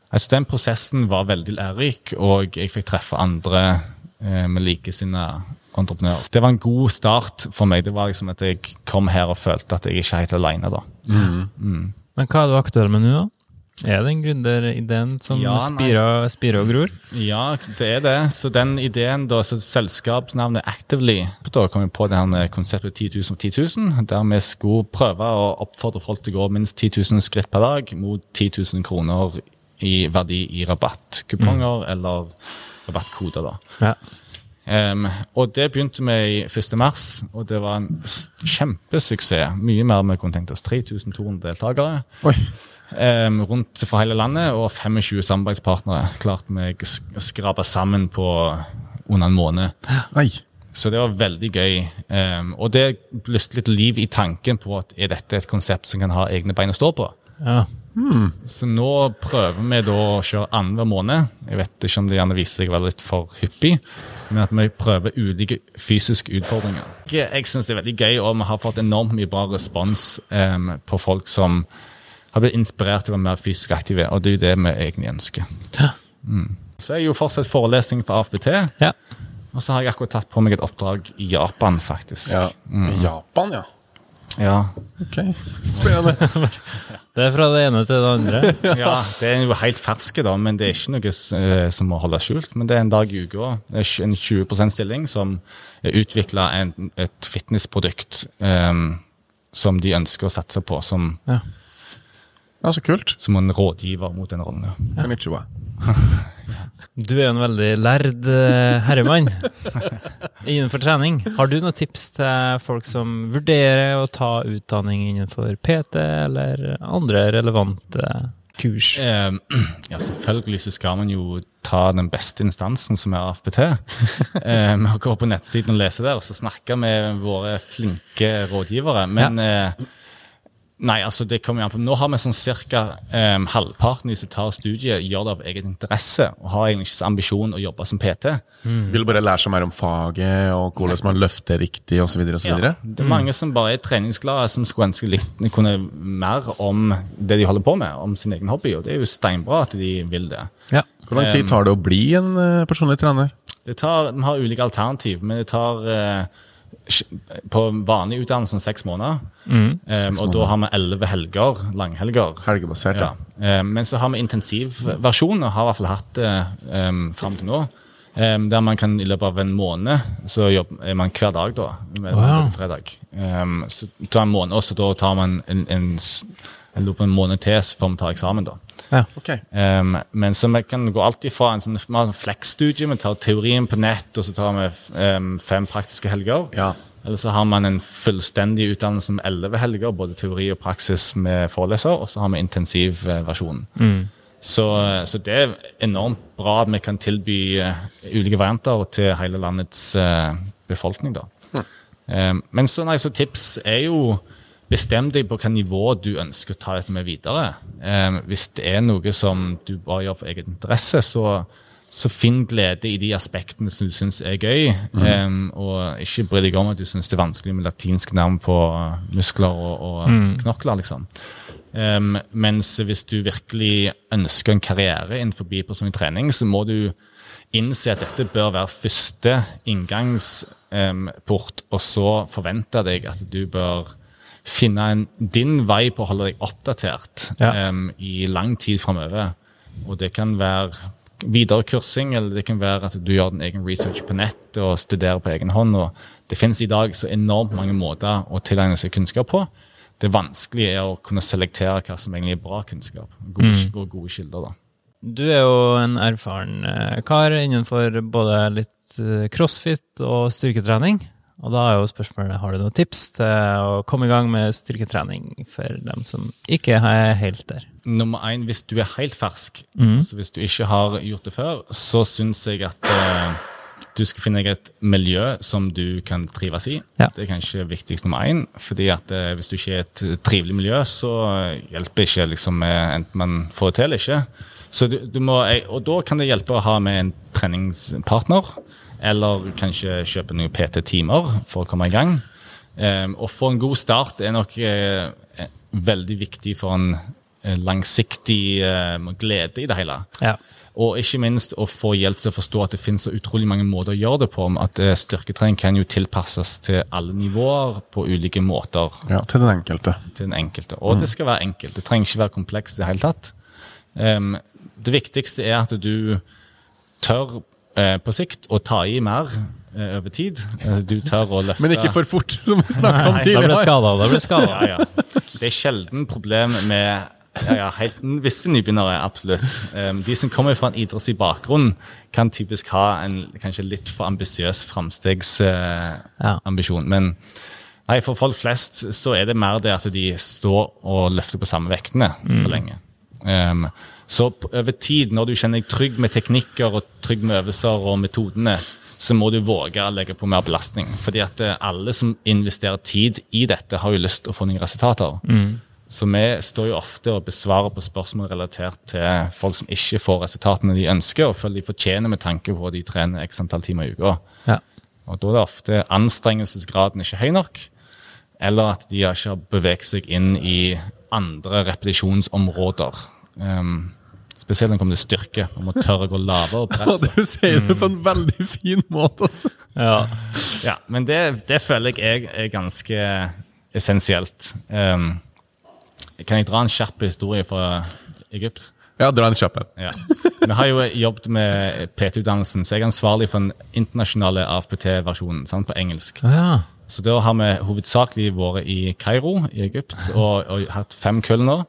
Altså Den prosessen var veldig lærerik, og jeg fikk treffe andre eh, med likesinnede entreprenører. Det var en god start for meg. Det var liksom at jeg kom her og følte at jeg ikke er helt alene da. Men hva er du aktuell med nå, da? Er det en gründerideen som Ja, spirer, spirer og gror? Ja, det er det. Så den ideen, da, så selskapsnavnet Actively Da kom vi på det her konseptet 10 000 for 10 000, der vi skulle prøve å oppfordre folk til å gå minst 10 000 skritt per dag mot 10 000 kroner i verdi i rabattkuponger eller rabattkoder. da. Ja. Em, og det begynte vi i 1. mars, og det var en kjempesuksess. Mye mer enn vi kunne tenkt oss. 3200 deltakere Um, rundt fra hele landet, og 25 samarbeidspartnere klarte vi å sk- å skrape sammen på under en måned. Nei. Så det var veldig gøy. Um, og det løste litt liv i tanken på at er dette et konsept som kan ha egne bein å stå på. ja. Så nå prøver vi da å kjøre annenhver måned. Jeg vet ikke om det gjerne viser seg å være litt for hyppig, men at vi prøver ulike fysiske utfordringer. Jeg, syns det er veldig gøy, og vi har fått enormt mye bra respons um, på folk som har blitt inspirert til å være mer fysisk aktive, og det er jo det vi egentlig ønsker. Ja. Så jeg gjorde fortsatt forelesning for AFBT, ja. og så har jeg akkurat tatt på meg et oppdrag i Japan, faktisk. Ja. Japan, ja. Ja. Ok. Spennende. Det er fra det ene til det andre. Ja, det er jo helt ferske, da, men det er ikke noe eh, som må holdes skjult. Men det er en dag i uka. En 20% stilling som er utvikla et fitnessprodukt um, som de ønsker å satse på, som, Ja. Ja, så kult. som en rådgiver mot den rollen. ja. Konnichiwa. Du er jo en veldig lærd eh, herremann innenfor trening. Har du noen tips til folk som vurderer å ta utdanning innenfor PT eller andre relevante kurs? Ja, selvfølgelig så skal man jo ta den beste instansen, som er AFPT. Eh, Vi har gått på nettsiden og lese der, og så snakke med våre flinke rådgivere. Men eh, Nei, altså det kommer an på. Nå har vi sånn cirka Um, halvparten av de som tar studiet, gjør det av egen interesse og har egentlig ikke så ambisjon å jobbe som PT. Vil bare lære seg mer om faget og hvordan man løfter riktig osv. Ja, det er mange som bare er treningsglade, som skulle ønske litt kunne mer om det de holder på med, om sin egen hobby, og det er jo steinbra at de vil det. Ja. Hvor lang tid tar det å bli en eh, personlig trener? Det tar, Vi har ulike alternativ, men det tar eh, på vanlig utdannelse seks måneder. Um, og da har vi elleve helger, langhelger. Helgebasert, ja. Ja. Um, men så har vi intensivversjon, og har i hvert fall hatt det um, fram til nå. Um, der man kan i løpet av en måned så jobber er man hver dag, da. Med Wow. fredag. Så tar en måned, og så da tar man en, en, jeg lurer på en måned til så får vi ta eksamen, da. Ja. Okay. Um, men så vi kan gå alltid fra en sånn vi har en flex-studie, vi tar teorien på nett, og så tar vi um, fem praktiske helger. Ja. Eller så har man en fullstendig utdannelse med elleve helger, både teori og praksis med foreleser, og så har vi intensivversjonen. Så, så det er enormt bra at vi kan tilby eh, ulike varianter til hele landets eh, befolkning. da. Um, men så, nei, så tips er jo Bestem deg på hvilket nivå du ønsker å ta dette med videre. Eh, hvis det er noe som du bare gjør for egen interesse, så, så finn glede i de aspektene som du syns er gøy. Um, og ikke bry deg om at du syns det er vanskelig med latinske navn på uh, muskler og, og knokler. liksom. Um, mens hvis du virkelig ønsker en karriere innenfor personlig trening, så må du innse at dette bør være første inngangsport, og så forvente deg at du bør finne en, din vei på å holde deg oppdatert Ja. um, i lang tid framover. Og det kan være viderekursing, eller det kan være at du gjør din egen research på nett og studerer på egen hånd. og Det finnes i dag så enormt mange måter å tilegne seg kunnskap på. Det vanskelige er å kunne selektere hva som egentlig er bra kunnskap. Gode, og gode kilder. da. Du er jo en erfaren eh, kar innenfor både litt eh, crossfit og styrketrening. Og da er jo spørsmålet, har du noen tips til å komme i gang med styrketrening for dem som ikke er helt der? Nummer én, hvis du er helt fersk, mm. så hvis du ikke har gjort det før, så syns jeg at eh, du skal finne deg et miljø som du kan trives i. Ja. Det er kanskje viktigst nummer én. fordi at eh, hvis du ikke er et trivelig miljø, så hjelper ikke liksom enten man får det til eller ikke. Så du, du må, og da kan det hjelpe å ha med en treningspartner, eller kanskje kjøpe noen PT-timer for å komme i gang. Um, å få en god start er nok eh, veldig viktig for en eh, langsiktig eh, glede i det hele. Ja. Og ikke minst å få hjelp til å forstå at det finnes så utrolig mange måter å gjøre det på. At styrketrening kan jo tilpasses til alle nivåer på ulike måter Ja, til den enkelte. til den enkelte. Og det skal være enkelt. Det trenger ikke være komplekst i det hele tatt. Um, det viktigste er at du tør på sikt å ta i mer eh, over tid. Eh, Du tør å løfte Men ikke for fort, som vi snakka om tidligere. skada, da ble skada. ja, ja. Det er sjelden problem med ja, ja, helt visse nybegynnere, absolutt. Um, de som kommer fra en idrettslig bakgrunn, kan typisk ha en kanskje litt for ambisiøs framstegsambisjon. Men nei, for folk flest så er det mer det at de står og løfter på samme vektene for lenge. Um, så over tid, når du kjenner deg trygg med teknikker og trygg med øvelser og metodene, så må du våge å legge på mer belastning. Fordi at eh, alle som investerer tid i dette, har jo lyst til å få noen resultater. Så vi står jo ofte og besvarer på spørsmål relatert til folk som ikke får resultatene de ønsker, og føler de fortjener med tanke på at de trener x antall timer i uka. Ja. Og da er det ofte anstrengelsesgraden ikke høy nok, eller at de ikke har beveget seg inn i andre repetisjonsområder. Um, spesielt når det kommer til styrke. Man må tørre å gå lavere Og presse. du sier det på en veldig fin måte, altså. Ja. Ja, men det, det føler jeg er, ganske essensielt. Um, kan jeg dra en kjapp historie fra Egypt? Ja, dra en kjapp en. Ja. Vi har jo jobbet med PT-utdannelsen, så jeg er ansvarlig for den internasjonale AFPT-versjonen på engelsk. Ja. Så da har vi hovedsakelig vært i Kairo i Egypt og, og hatt fem kull nå.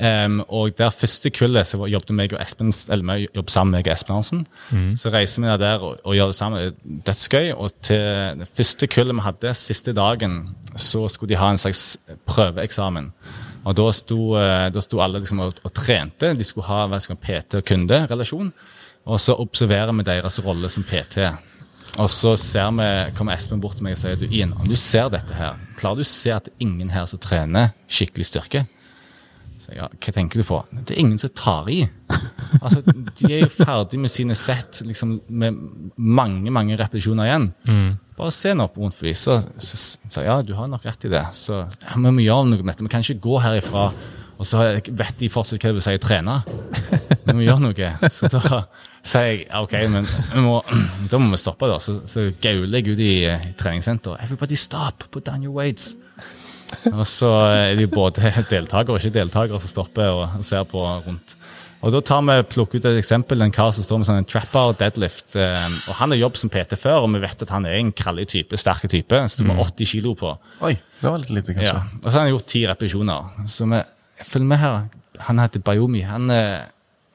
Um, og der første kullet så jobbet meg og Espen eller vi jobbet sammen med meg og Espen Hansen. Så reiser vi ned der og, og gjør det sammen. Dødsgøy. Og til det første kullet vi hadde, siste dagen, så skulle de ha en slags prøveeksamen. Og da sto, eh, da sto alle liksom og, og trente. De skulle ha hva skal PT- og kunderelasjon. Og så observerer vi deres rolle som PT. Og så ser vi, kommer Espen bort til meg og sier du, Ian, om du ser dette her, klarer du å se at det er ingen her som trener skikkelig styrke? Så jeg, ja, hva tenker du på? Det er ingen som tar i. Altså, De er jo ferdig med sine sett liksom, med mange mange repetisjoner igjen. Bare se nå på rundt vis. Så så- ja, du har nok rett i det. Så ja, vi må gjøre noe med dette. Vi kan ikke gå herifra og så vet de fortsatt hva det vil si å trene. vi må gjøre noe. Så da sier jeg OK, men må, da må vi stoppe, da. Så, så gauler jeg ut i, i treningssenter. Everybody stop, put down your weights. Og så er det jo både deltakere og ikke deltakere som stopper og, ser på rundt. Og da tar vi, plukker ut et eksempel, en kar som står med sånn en trapper deadlift. Eh, og Han har jobb som PT før, og vi vet at han er en krallig type, sterke type. du må 80 kilo på. Oi, det var litt lite, kanskje. Ja. Og så har han gjort ti repetisjoner. Så vi, følg med her. Han heter Bayomi. Han, eh,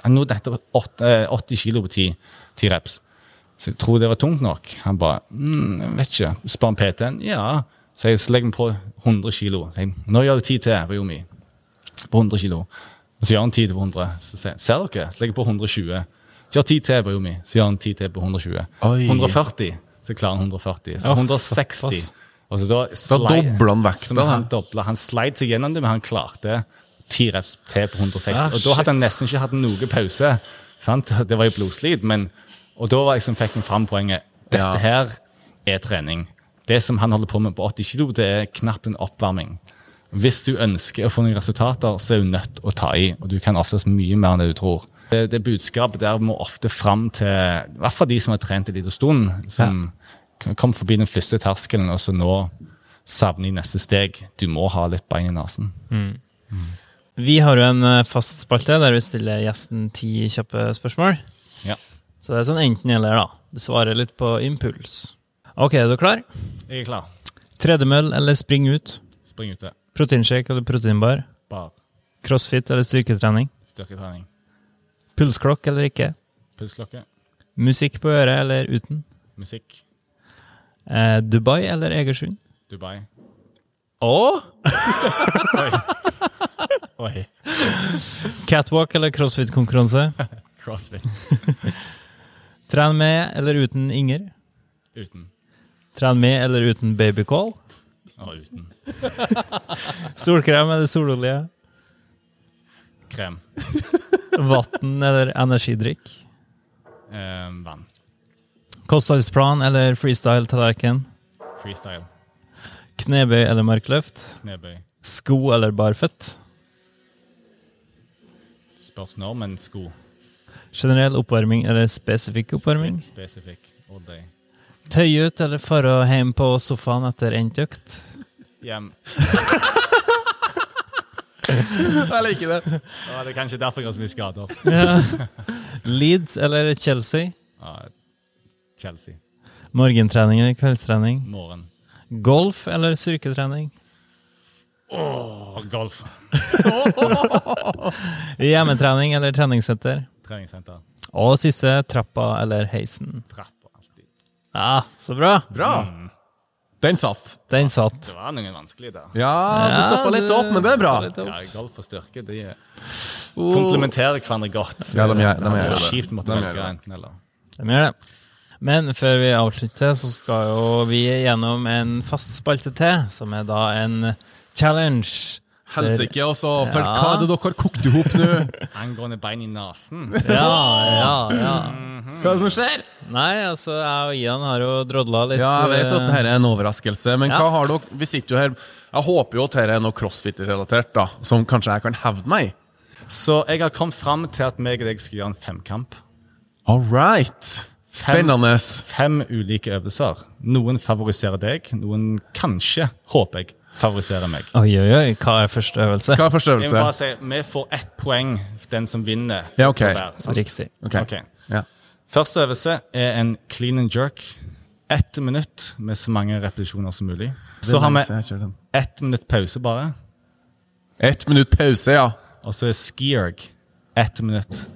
han nådde etter eh, 80 kilo på ti, ti reps. Så jeg tror det var tungt nok. Han bare mm, vet ikke. Spør om PT-en. Ja. Så jeg legger meg på 100 kilo. Jeg, Nå gjør du ti til, Bayomi. På 100 kilo. Så gjør han tid til på 100. Så sier ser dere? Så legger jeg på 120. Så gjør 10 til, Bayomi. Så gjør han ti til på 120. Oi. 140. Så klarer han 140. Så 160. Ja, Og så da, Da dobler han vekta. han, da. han sleit seg gjennom det, men han klarte ti reps til på 160. Ah, og da hadde han nesten ikke hatt noe pause. Sant? Det var jo blodslit. Men, og da var liksom, fikk han fram poenget. Dette Ja. her er trening. Det som han holder på med på 80 kilo, det er knapt en oppvarming. Hvis du ønsker å få noen resultater, så er du nødt å ta i. Og du kan oftest mye mer enn det du tror. Det, det budskapet der må ofte fram til i hvert fall de som har trent en liten stund, som kom forbi den første terskelen, og så nå savner de neste steg. Du må ha litt bein i nesen. Vi har jo en eh, fast spalte der vi stiller gjesten ti kjappe spørsmål. Ja. Så det er sånn enten-eller, da. Du svarer litt på impuls. Ok, er du klar? Jeg er klar. Tredemøll eller spring ut? Spring ute. Proteinshake eller proteinbar? Bar. Crossfit eller styrketrening? Styrketrening. Pulsklokk eller ikke? Pulsklokke. Musikk på øret eller uten? Musikk. Eh, Dubai eller Egersund? Dubai. Å! Oi. Catwalk eller crossfit-konkurranse? Crossfit. Tren med eller uten Inger? Uten. Tren med eller uten babycall? Ja, uten. Solkrem eller sololje? Krem. Vann eller energidrikk? Eh, vann. Kostholdsplan eller freestyle-tallerken? Freestyle. Knebøy eller markløft? Knebøy. Sko eller barføtt? Spørs når, men sko. Generell oppvarming eller spesifikk oppvarming? Spesifikk. All day. Tøy ut eller fare hjem på sofaen etter endt økt? Hjem. Jeg liker det. Ja, det er kanskje derfor jeg har så mye skader. Leeds eller Chelsea? Ja, Chelsea. Morgentrening eller kveldstrening? Morgen. Golf eller styrketrening? Og golf. Hjemmetrening eller treningssenter? Treningssenter. Og siste, trappa eller heisen? Trappa alltid. Ja, så bra. Bra. Den satt. Den satt. Det var noen vanskelige der. Ja, det Ja, stoppa litt opp, men det er bra. Ja, golf og styrke de komplementerer hverandre godt. Ja, de gjør- de gjør det. kjipt måtte De gjør velge det. enten eller. De gjør det. Men før vi avslutter, så skal jo vi gjennom en fast spalte til, som er da en challenge. Helsike, også. For Ja. hva er det dere har kokt i hop nå? Angående bein i nesen. Ja, ja, ja. Hva er det som skjer? Nei, altså, jeg og Ian har jo drodla litt. Ja, jeg vet at eh, dette er en overraskelse, men Ja. hva har dere Vi sitter jo her Jeg håper jo at dette er noe crossfit-relatert, da som kanskje jeg kan hevde meg i. Så jeg har kommet fram til at meg og deg skal gjøre en femkamp. All right. Spennende. Fem ulike øvelser. Noen favoriserer deg, noen kanskje, håper jeg, favoriserer meg. Oi, oi, oi. Hva er første øvelse? Hva er første Jeg må bare si, Vi får ett poeng, den som vinner. Ja, ok. hver. Riktig. Okay. Okay. Ja. Første øvelse er en clean and jerk. Ett minutt med så mange repetisjoner som mulig. Så har vi ett minutt pause bare. Ett minutt pause, ja. Og så er skierg ett minutt.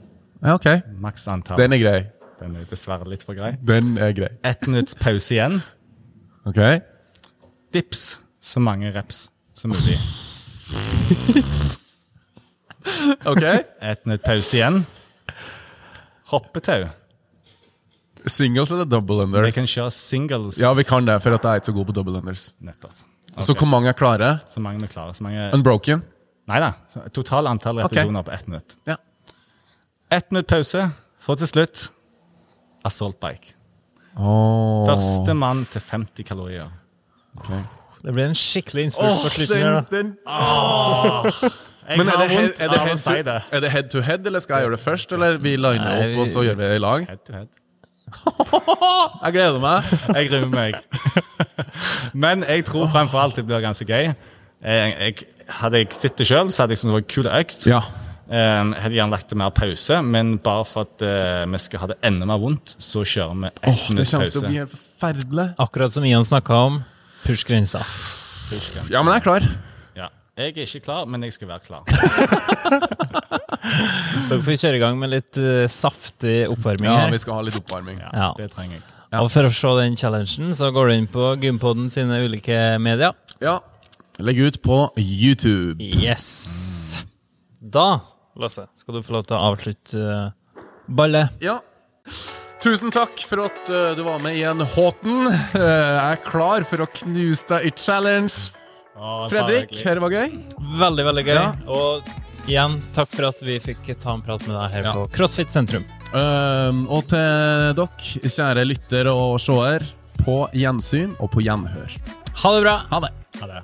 ja. Ok. Maks antall. Den er grei. Den er dessverre litt for grei. Den er grei. Ett minutts pause igjen. Ok. Dips så mange reps som mulig. Ok. Et minutt pause igjen. Hoppetau. Singles eller double Vi kan kjøre singles. Ja, vi kan det, for at jeg er ikke så god på double unders. Nettopp. Så hvor mange er klare? Så mange vi klarer. Så mange... Unbroken? Nei da. Total antall repetisjoner på ett minutt. Ja. Ett minutt pause, så til slutt assault bike. Oh. Første mann til 50 kalorier. Det blir en skikkelig innspurt på slutten her, da. den, Jeg Men er det, head, er, det to, er det head to head, eller skal jeg gjøre det først? Eller vi liner Nei, opp, og så gjør vi det i lag? Head to head. Jeg gleder meg. Jeg gruer meg. Men jeg tror fremfor alt det blir ganske gøy. Jeg, jeg, hadde jeg sittet sjøl, så hadde jeg syntes det var en kul økt. Ja. Um, hadde gjerne lagt det mer pause, men bare for at uh, vi skal ha det enda mer vondt, så kjører vi ett det til å pause. bli helt forferdelig. Akkurat som Ian snakka om, push grensa. Ja, men jeg er klar. Ja. Jeg er ikke klar, men jeg skal være klar. Dere får kjøre i gang med litt uh, saftig oppvarming Ja, her. vi skal ha litt oppvarming. Ja, Ja. Det trenger jeg. Og for å se den challengen, så går du inn på Gympodden sine ulike medier. Ja. Legg ut på YouTube. Yes! Da, Lasse, skal du få lov til å avslutte uh, ballet. Ja. Tusen takk for at uh, du var med igjen, Håten. Uh, jeg er klar for å knuse deg i challenge. Fredrik, dette var gøy. Veldig, veldig gøy. Ja. Og igjen, takk for at vi fikk ta en prat med deg her Ja. på CrossFit sentrum. Uh, og til dere, kjære lytter og seer, på gjensyn og på gjenhør. Ha det bra! Ha det. Ha det.